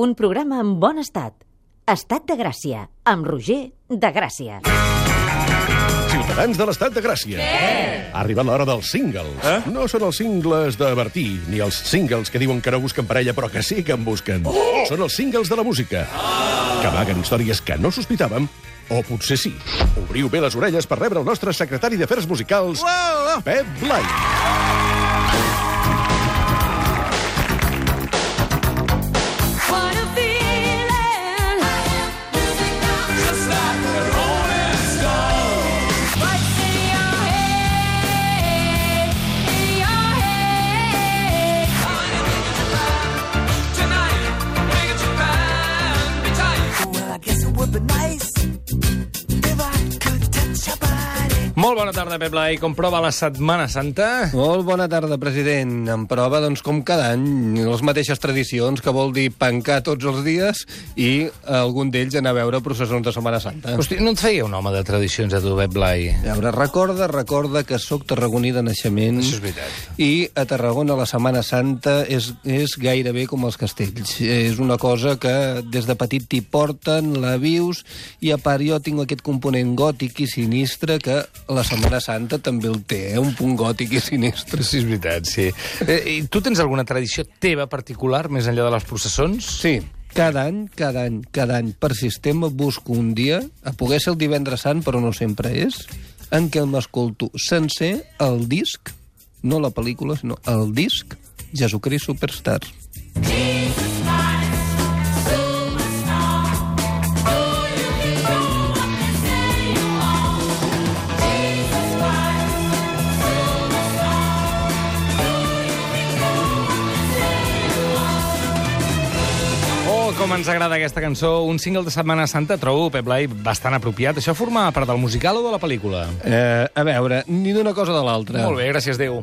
un programa en bon estat. Estat de Gràcia, amb Roger de Gràcia. Ciutadans de l'Estat de Gràcia. Què? Ha arribat l'hora dels singles. Eh? No són els singles de Bertí, ni els singles que diuen que no busquen parella, però que sí que en busquen. Oh! Són els singles de la música, que amaguen històries que no sospitàvem, o potser sí. Obriu bé les orelles per rebre el nostre secretari d'Afers Musicals, Pep Blai. What Molt bona tarda, Pep Blai. Com prova la Setmana Santa? Molt bona tarda, president. En prova, doncs, com cada any, les mateixes tradicions, que vol dir pencar tots els dies i algun d'ells anar a veure processons de Setmana Santa. Hosti, no et feia un home de tradicions a tu, Pep Blai? A veure, recorda, recorda que sóc tarragoní de naixement. Això és veritat. I a Tarragona la Setmana Santa és, és gairebé com els castells. És una cosa que des de petit t'hi porten, la vius, i a part jo tinc aquest component gòtic i sinistre que la Setmana Santa també el té, eh? un punt gòtic i sinistre. Sí, és veritat, sí. Eh, I tu tens alguna tradició teva particular, més enllà de les processons? Sí, cada any, cada any, cada any, per sistema, busco un dia, a poder ser el divendres sant, però no sempre és, en què m'escolto sencer el disc, no la pel·lícula, sinó el disc, Jesucrist Superstar. Jesus ens agrada aquesta cançó. Un single de Setmana Santa, trobo, Pep Blai, bastant apropiat. Això forma part del musical o de la pel·lícula? Eh, a veure, ni d'una cosa de l'altra. Molt bé, gràcies Déu.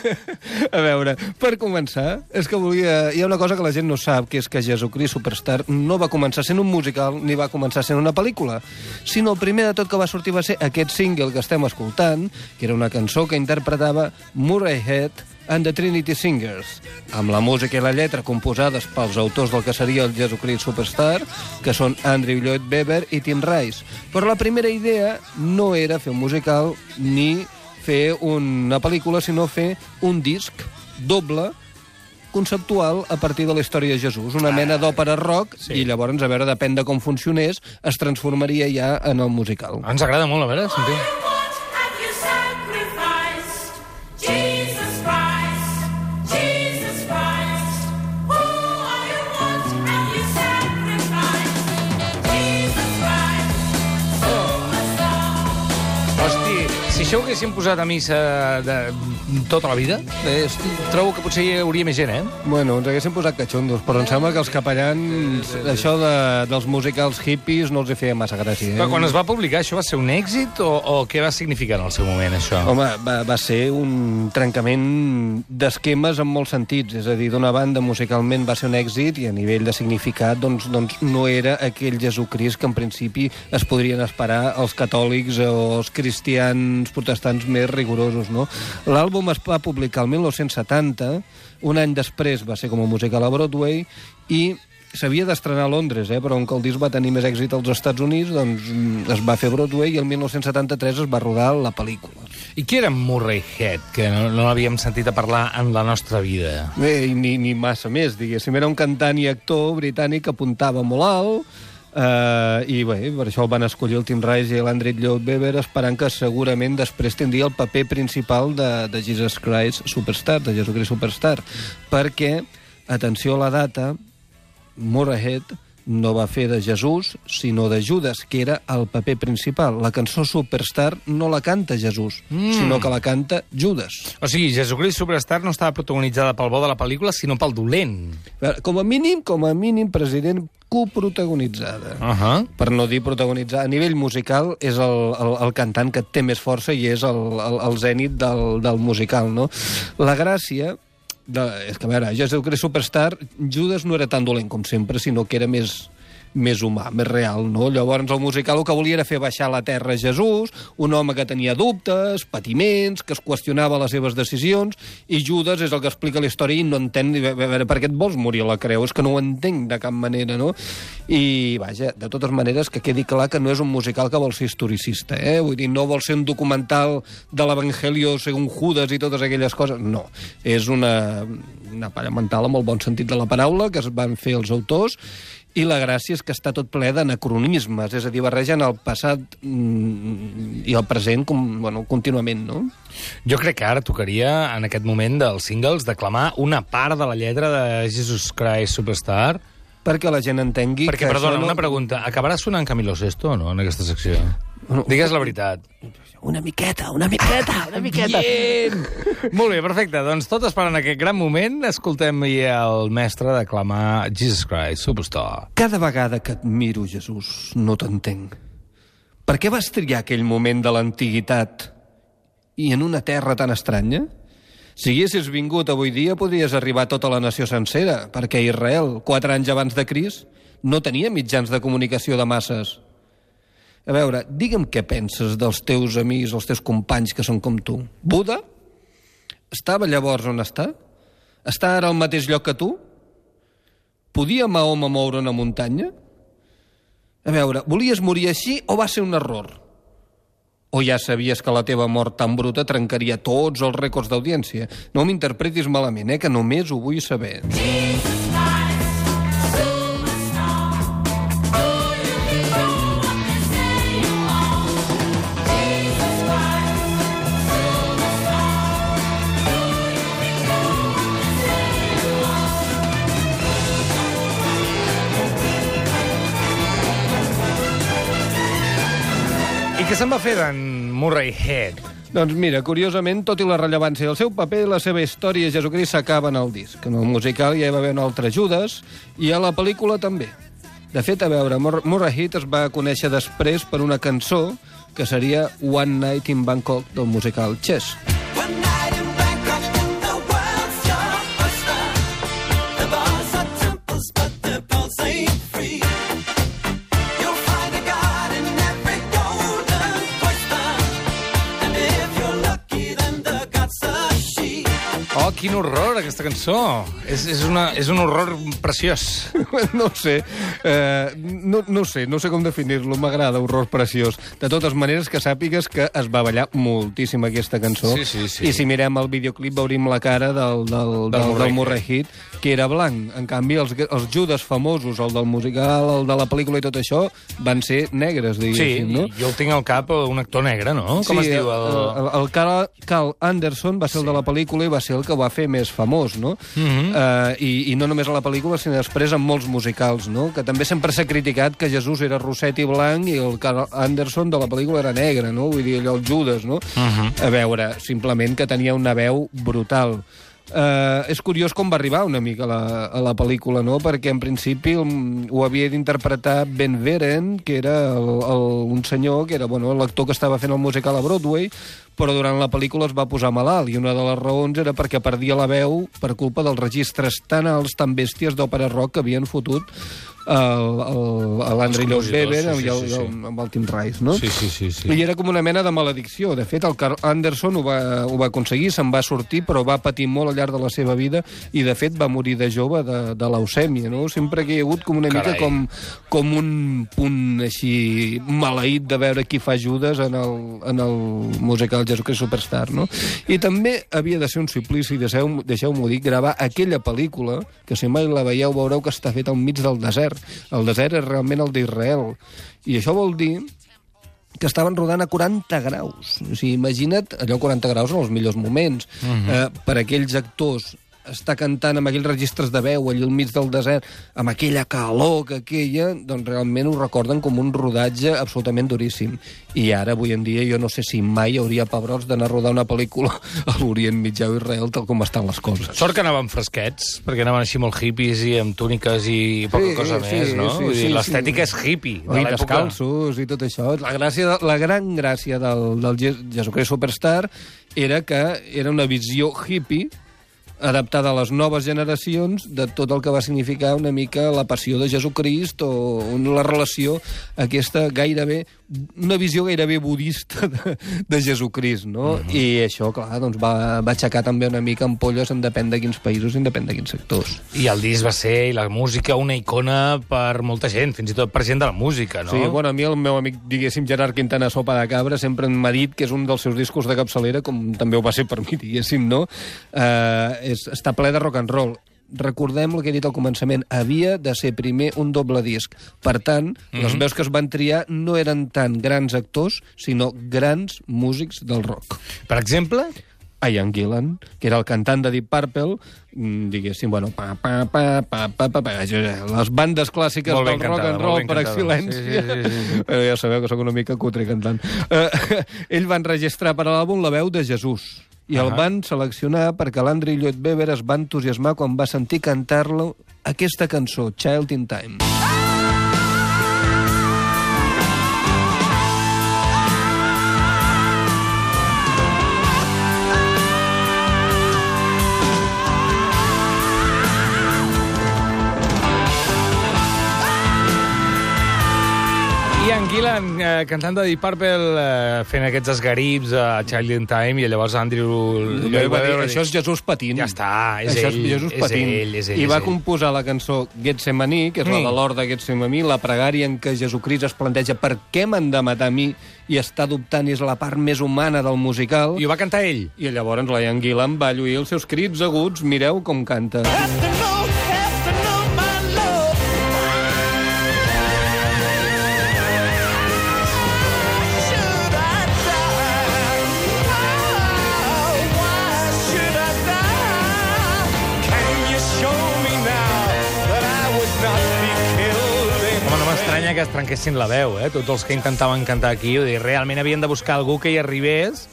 a veure, per començar, és que volia... Hi ha una cosa que la gent no sap, que és que Jesucrist Superstar no va començar sent un musical ni va començar sent una pel·lícula, sinó el primer de tot que va sortir va ser aquest single que estem escoltant, que era una cançó que interpretava Murray Head and the Trinity Singers, amb la música i la lletra composades pels autors del que seria el Jesucrist Superstar, que són Andrew Lloyd Webber i Tim Rice. Però la primera idea no era fer un musical ni fer una pel·lícula, sinó fer un disc doble conceptual a partir de la història de Jesús, una mena d'òpera rock, sí. i llavors, a veure, depèn de com funcionés, es transformaria ja en el musical. Ens agrada molt, a veure, sentiu. Això ho haguéssim posat a missa de tota la vida, eh, trobo que potser hi hauria més gent, eh? Bueno, ens haguéssim posat catxondos, però em sembla que els capellans, això de, dels musicals hippies no els hi feia massa gràcia. Eh? Però quan es va publicar, això va ser un èxit o, o què va significar en el seu moment, això? Home, va, va ser un trencament d'esquemes en molts sentits. És a dir, d'una banda, musicalment va ser un èxit i a nivell de significat doncs, doncs no era aquell Jesucrist que en principi es podrien esperar els catòlics o els cristians protestants més rigorosos. No? L'àlbum es va publicar el 1970, un any després va ser com a musical a Broadway i s'havia d'estrenar a Londres, eh? però com que el disc va tenir més èxit als Estats Units, doncs mm, es va fer Broadway i el 1973 es va rodar la pel·lícula. I qui era Murray Head, que no, no l'havíem sentit a parlar en la nostra vida? Bé, ni, ni massa més, diguéssim. Era un cantant i actor britànic que apuntava molt alt, Uh, i bé, per això el van escollir el Tim Rice i l'Andrew Lloyd Webber esperant que segurament després tindria el paper principal de, de Jesus Christ Superstar, de Jesucrist Superstar. Perquè, atenció a la data Moorhead no va fer de Jesús, sinó de Judas, que era el paper principal. La cançó Superstar no la canta Jesús, mm. sinó que la canta Judas. O sigui, Jesucrist Superstar no estava protagonitzada pel bo de la pel·lícula, sinó pel dolent. Com a mínim, com a mínim, president coprotagonitzada. Uh -huh. Per no dir protagonitzar. A nivell musical és el, el, el cantant que té més força i és el, el, el zènit del, del musical, no? La gràcia de, és que, a veure, Jesucrist Superstar, Judas no era tan dolent com sempre, sinó que era més, més humà, més real, no? Llavors el musical el que volia era fer baixar a la terra Jesús, un home que tenia dubtes, patiments, que es qüestionava les seves decisions, i Judas és el que explica la història i no entén, a veure, per què et vols morir a la creu? És que no ho entenc de cap manera, no? I, vaja, de totes maneres, que quedi clar que no és un musical que vol ser historicista, eh? Vull dir, no vol ser un documental de l'Evangelio según Judas i totes aquelles coses, no. És una, una palla mental amb el bon sentit de la paraula que es van fer els autors i la gràcia és que està tot ple d'anacronismes, és a dir, barregen el passat mm, i el present com, bueno, contínuament, no? Jo crec que ara tocaria, en aquest moment dels singles, declamar una part de la lletra de Jesus Christ Superstar. Perquè la gent entengui Perquè, que perdona, no... una pregunta. Acabarà sonant Camilo Sesto o no, en aquesta secció? Digues la veritat. Una miqueta, una miqueta, una miqueta. Bien! Molt bé, perfecte. Doncs tot esperant aquest gran moment, escoltem el mestre declamar Jesus Christ Superstar. Cada vegada que et miro, Jesús, no t'entenc. Per què vas triar aquell moment de l'antiguitat i en una terra tan estranya? Si haguessis vingut avui dia, podries arribar a tota la nació sencera, perquè Israel, quatre anys abans de Cris, no tenia mitjans de comunicació de masses. A veure, digue'm què penses dels teus amics, els teus companys que són com tu. Buda? Estava llavors on està? Està ara al mateix lloc que tu? Podia Mahoma moure una muntanya? A veure, volies morir així o va ser un error? O ja sabies que la teva mort tan bruta trencaria tots els rècords d'audiència? No m'interpretis malament, eh, que només ho vull saber. I se'n va fer d'en Murray Head? Doncs mira, curiosament, tot i la rellevància del seu paper, la seva història a Jesucrist s'acaba en el disc. En el musical ja hi va haver un altre Judas, i a la pel·lícula també. De fet, a veure, Mur Murray Head es va conèixer després per una cançó que seria One Night in Bangkok del musical Chess. Quin horror, aquesta cançó. És, és, una, és un horror preciós. no ho sé, eh, no, no ho sé, no sé com definir-lo, m'agrada, horror preciós. De totes maneres, que sàpigues que es va ballar moltíssim aquesta cançó. Sí, sí, sí. I si mirem el videoclip veurim la cara del, del, del, del, del Murray Heat, que era blanc. En canvi, els, els Judas famosos, el del musical, el de la pel·lícula i tot això, van ser negres, Sí, diguéssim, no? jo el tinc al cap, un actor negre, no? Com sí, es diu? El... el, el Carl, Carl Anderson va ser el de la pel·lícula i va ser el que va fer més famós, no? Mhm. uh, i, I no només a la pel·lícula, sinó després en molts musicals, no? Que també sempre s'ha criticat que Jesús era rosset i blanc i el Carl Anderson de la pel·lícula era negre, no? Vull dir, allò, el Judas, no? Mhm. A veure, simplement que tenia una veu brutal. Uh, és curiós com va arribar una mica a la, a la pel·lícula, no? Perquè en principi um, ho havia d'interpretar Ben Veren, que era el, el, un senyor que era bueno, l'actor que estava fent el musical a Broadway, però durant la pel·lícula es va posar malalt i una de les raons era perquè perdia la veu per culpa dels registres tan alts, tan bèsties d'òpera rock que havien fotut el- el- l'Andrei Els Lloyd Webber sí, i el, sí, sí. amb el Tim Rice, no? Sí, sí, sí. sí. I era com una mena de maledicció. De fet, el Carl Anderson ho va, ho va aconseguir, se'n va sortir, però va patir molt al llarg de la seva vida i, de fet, va morir de jove de, de leucèmia, no? Sempre que hi ha hagut com una Carai. mica com, com un punt així maleït de veure qui fa Judas en el, en el musical Jesucrist Superstar, no? I també havia de ser un suplici, deixeu-m'ho deixeu dir, gravar aquella pel·lícula, que si mai la veieu veureu que està feta al mig del desert. El desert és realment el d'Israel. I això vol dir que estaven rodant a 40 graus. O sigui, imagina't, allò 40 graus en els millors moments. Uh -huh. eh, per aquells actors estar cantant amb aquells registres de veu allà al mig del desert, amb aquella calor que aquella, doncs realment ho recorden com un rodatge absolutament duríssim. I ara, avui en dia, jo no sé si mai hauria pebrots d'anar a rodar una pel·lícula a l'Orient Mitjà o Israel tal com estan les coses. Sort que anaven fresquets, perquè anaven així molt hippies i amb túniques i poca Sí, cosa sí, més, no? sí, Vull dir, sí, l'estètica sí. és hippie, de I l'època. descalços i tot això. La, gràcia, la gran gràcia del, del Je- Jesucrist Superstar era que era una visió hippie adaptada a les noves generacions de tot el que va significar una mica la passió de Jesucrist o la relació aquesta gairebé una visió gairebé budista de, de Jesucrist, no? I això, clar, doncs va, va aixecar també una mica ampolles en depèn de quins països i depèn de quins sectors. I el disc va ser, i la música, una icona per molta gent, fins i tot per gent de la música, no? Sí, bueno, a mi el meu amic, diguéssim, Gerard Quintana Sopa de Cabra, sempre m'ha dit que és un dels seus discos de capçalera, com també ho va ser per mi, diguéssim, no? Uh, és, està ple de rock and roll. Recordem el que he dit al començament, havia de ser primer un doble disc. Per tant, mm -hmm. les veus que es van triar no eren tant grans actors, sinó grans músics del rock. Per exemple, Ian Gillan, que era el cantant de Deep Purple, mm, diguéssim, bueno, pa, pa, pa, pa, pa, pa, pa, les bandes clàssiques del rock cantada, and roll per excel·lència. Sí, sí, sí, sí. Eh, ja sabeu que sóc una mica cutre cantant. Uh, ell va enregistrar per a l'àlbum la veu de Jesús i el van seleccionar perquè l'Andri Lloyd Webber es va entusiasmar quan va sentir cantar-lo aquesta cançó, Child in Time. Gillan, eh, cantant de Deep Purple, eh, fent aquests esgarips a Child in Time, i llavors Andrew... Lloyd va dir, això és Jesús patint. Ja està, és Això ell, és Jesús és patint. ell, és ell, I és va ell. composar la cançó Getsemaní, que és la Mm. de l'hort de Getsemaní, la pregària en què Jesucrist es planteja per què m'han de matar a mi i està dubtant és la part més humana del musical. I ho va cantar ell. I llavors la Ian Gillan va lluir els seus crits aguts. Mireu com canta. Have que es trenquessin la veu, eh? Tots els que intentaven cantar aquí, vull dir, realment havien de buscar algú que hi arribés,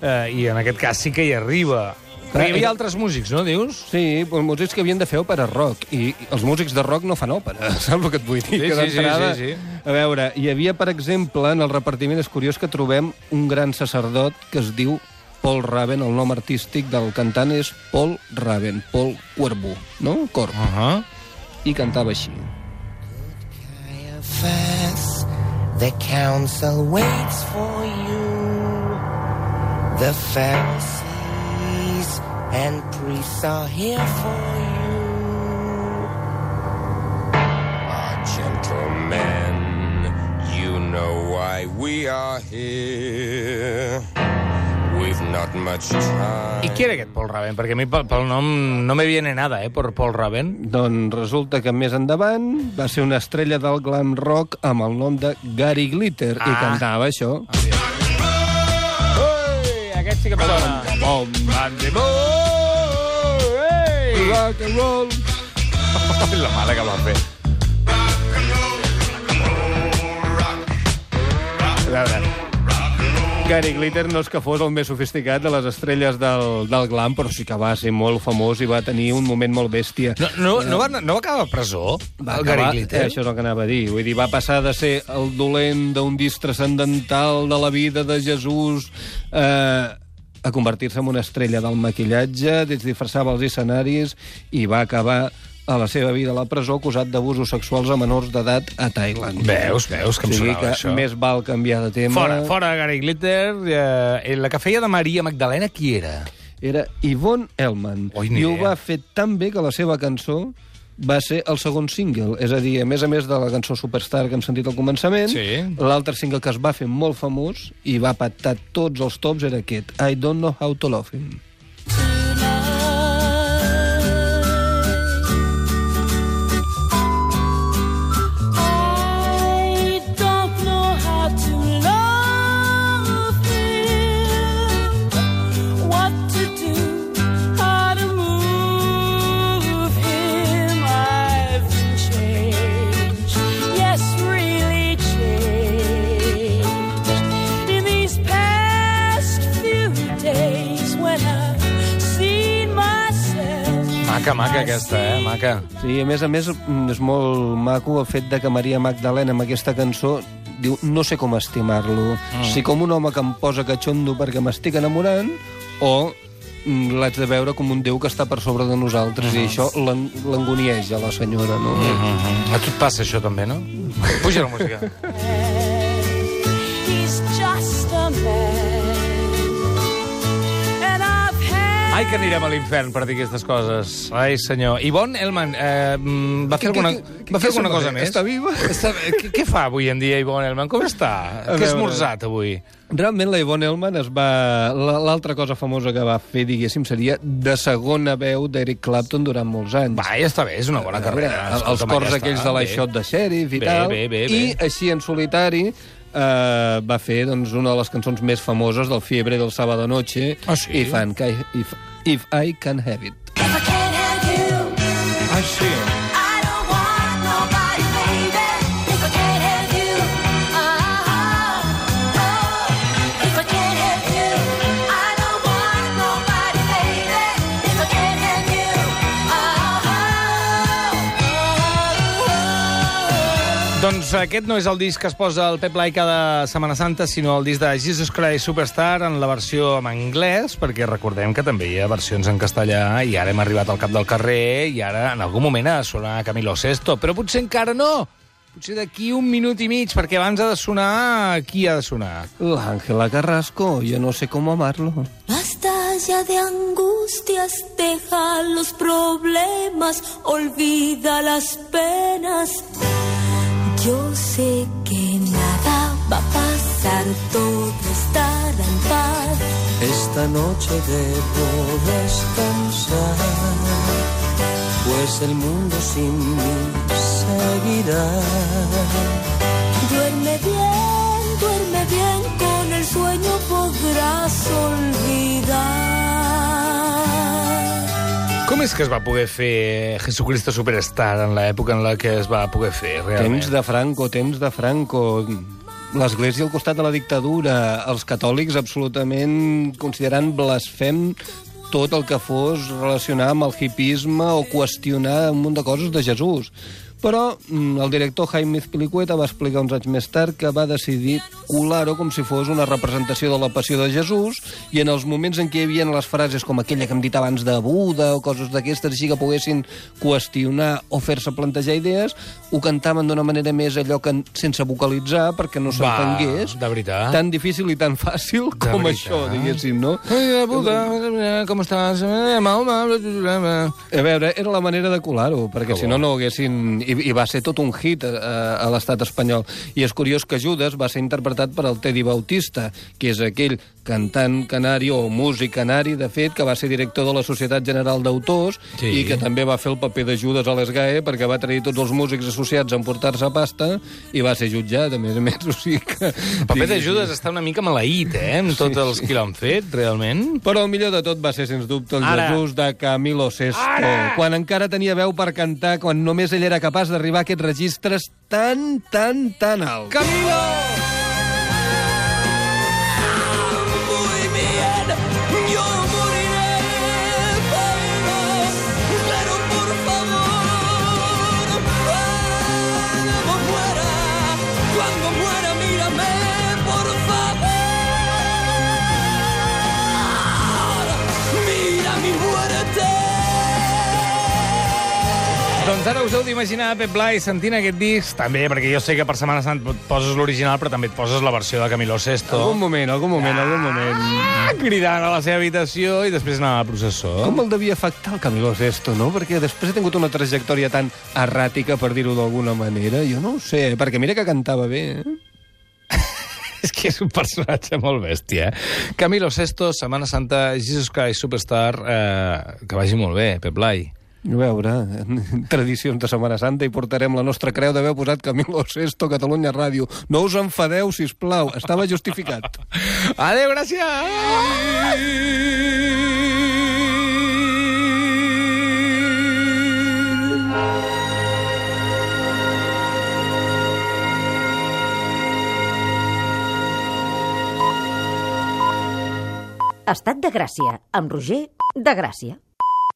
eh, i en aquest cas sí que hi arriba. Però hi havia altres músics, no, dius? Sí, els músics que havien de fer òpera rock. I els músics de rock no fan òpera, saps el que et vull dir? Sí, que sí, sí, sí, sí. A veure, hi havia, per exemple, en el repartiment és curiós que trobem un gran sacerdot que es diu Paul Raven, el nom artístic del cantant és Paul Raven, Paul Cuervo, no? Cor. Uh -huh. I cantava així. Caiaphas, the council waits for you. The Pharisees and priests are here for you. Ah, gentlemen, you know why we are here. I qui era aquest Paul Raven? Perquè a mi pel, pel nom no me viene nada, eh, per Paul Raven. Doncs resulta que més endavant va ser una estrella del glam rock amb el nom de Gary Glitter i Ah. cantava això. Ui, aquest sí que em sona. Bom, Ei! rock and roll. La mare que va fer. A veure, Gary Glitter no és que fos el més sofisticat de les estrelles del, del glam, però sí que va ser molt famós i va tenir un moment molt bèstia. No, no, no, va, no va acabar a presó, Va el Gary Glitter? Eh, això és el que anava a dir. Vull dir, va passar de ser el dolent d'un disc transcendental de la vida de Jesús eh, a convertir-se en una estrella del maquillatge, es disfressava als escenaris i va acabar a la seva vida a la presó acusat d'abusos sexuals a menors d'edat a Thailand. Veus, veus que em o sigui sonava que això. més val canviar de tema. Fora, fora Gary Glitter. Eh, la que feia de Maria Magdalena, qui era? Era Yvonne Elman. Oi, I ho va fer tan bé que la seva cançó va ser el segon single. És a dir, a més a més de la cançó Superstar que hem sentit al començament, Sí. l'altre single que es va fer molt famós i va patar tots els tops era aquest, I Don't Know How to Love Him. Aquesta, eh? Maca. Sí, a més a més, mm, és molt maco el fet de que Maria Magdalena amb aquesta cançó diu no sé com estimar-lo. Mm. Si com un home que em posa catxondo perquè m'estic enamorant o mm, l'haig de veure com un déu que està per sobre de nosaltres, i això l'en- l'angonieix a la senyora, no? A tu et passa això també, no? Puja la música. He's just a man. Ai, que anirem a l'infern per dir aquestes coses. Ai, senyor. Ivonne Elman eh, mm, va fer alguna, va fer alguna cosa més? Està viva? Està, què, què fa avui en dia Ivonne Elman? Com està? Què veure. esmorzat avui? Realment la Ivonne Elman es va... la- L'altra cosa famosa que va fer, diguéssim, seria de segona veu d'Eric Clapton durant molts anys. Va, ja està bé, és una bona carrera. Els, cors aquells de la bé. Shot de Sheriff i Bé, tal. bé, bé, I bé. així en solitari eh, va fer doncs, una de les cançons més famoses del Fiebre del Sábado Noche, Ah, sí? If, I can, if, if I Can Have It. If I can't have you, Ah, sí? Doncs aquest no és el disc que es posa al Pep Lai cada Setmana Santa, sinó el disc de Jesus Christ Superstar en la versió en anglès, perquè recordem que també hi ha versions en castellà i ara hem arribat al cap del carrer i ara en algun moment ha de sonar Camilo Sesto, però potser encara no. Potser d'aquí un minut i mig, perquè abans ha de sonar... Qui ha de sonar? L'Àngela Carrasco, yo no sé cómo amarlo. Basta ya de angustias, deja los problemas, olvida las penas. Yo sé que nada va a pasar, todo estará en paz. Esta noche debo descansar, pues el mundo sin mí seguirá. Duerme bien, duerme bien, con el sueño podrás olvidar. És que es va poder fer Jesucristo Superstar en l'època en la que es va poder fer, realment? Temps de Franco, temps de Franco. L'església al costat de la dictadura, els catòlics absolutament considerant blasfem tot el que fos relacionar amb el hipisme o qüestionar un munt de coses de Jesús. Però mm, el director Jaime Pilicueta va explicar uns anys més tard que va decidir colar-ho com si fos una representació de la passió de Jesús i en els moments en què hi havia les frases com aquella que hem dit abans de Buda o coses d'aquestes així que poguessin qüestionar o fer-se plantejar idees, ho cantaven d'una manera més allò que sense vocalitzar perquè no s'entengués. de veritat. Tan difícil i tan fàcil De com veritat. això, diguéssim, no? Ai, puta, com estàs? Mahoma, A veure, era la manera de colar-ho, perquè si no, no ho haguessin... I, I va ser tot un hit a, a l'estat espanyol. I és curiós que Judas va ser interpretat per el Teddy Bautista, que és aquell cantant canari o músic canari, de fet, que va ser director de la Societat General d'Autors Sí. i que també va fer el paper de Judas a l'ESGAE perquè va trair tots els músics associats a emportar-se pasta i va ser jutjat, a més a més. O sigui que, El paper de Judas està una mica maleït, eh, amb tots els qui l'han fet, realment. Però el millor de tot va ser, sens dubte, el Ara. Jesús de Camilo Sesto, Ara. quan encara tenia veu per cantar, quan només ell era capaç d'arribar a aquests registres tan, tan, tan alts. Camilo! Doncs ara us heu d'imaginar Pep Blai sentint aquest disc, també, perquè jo sé que per Setmana Santa et poses l'original, però també et poses la versió de Camilo Sesto. Algun moment, algun moment, algun moment. Ah, cridant a la seva habitació i després anar a la processó. Com el devia afectar el Camilo Sesto, no? Perquè després ha tingut una trajectòria tan erràtica, per dir-ho d'alguna manera. Jo no ho sé, perquè mira que cantava bé, eh? És que és un personatge molt bèstia, eh? Camilo Sesto, Setmana Santa, Jesus Christ Superstar, eh, que vagi molt bé, Pep Blai. A veure, tradicions de Setmana Santa i portarem la nostra creu d'haver posat Camilo Sesto Catalunya Ràdio. No us enfadeu, si plau. estava justificat. Adéu, gràcies! Estat de Gràcia, amb Roger de Gràcia.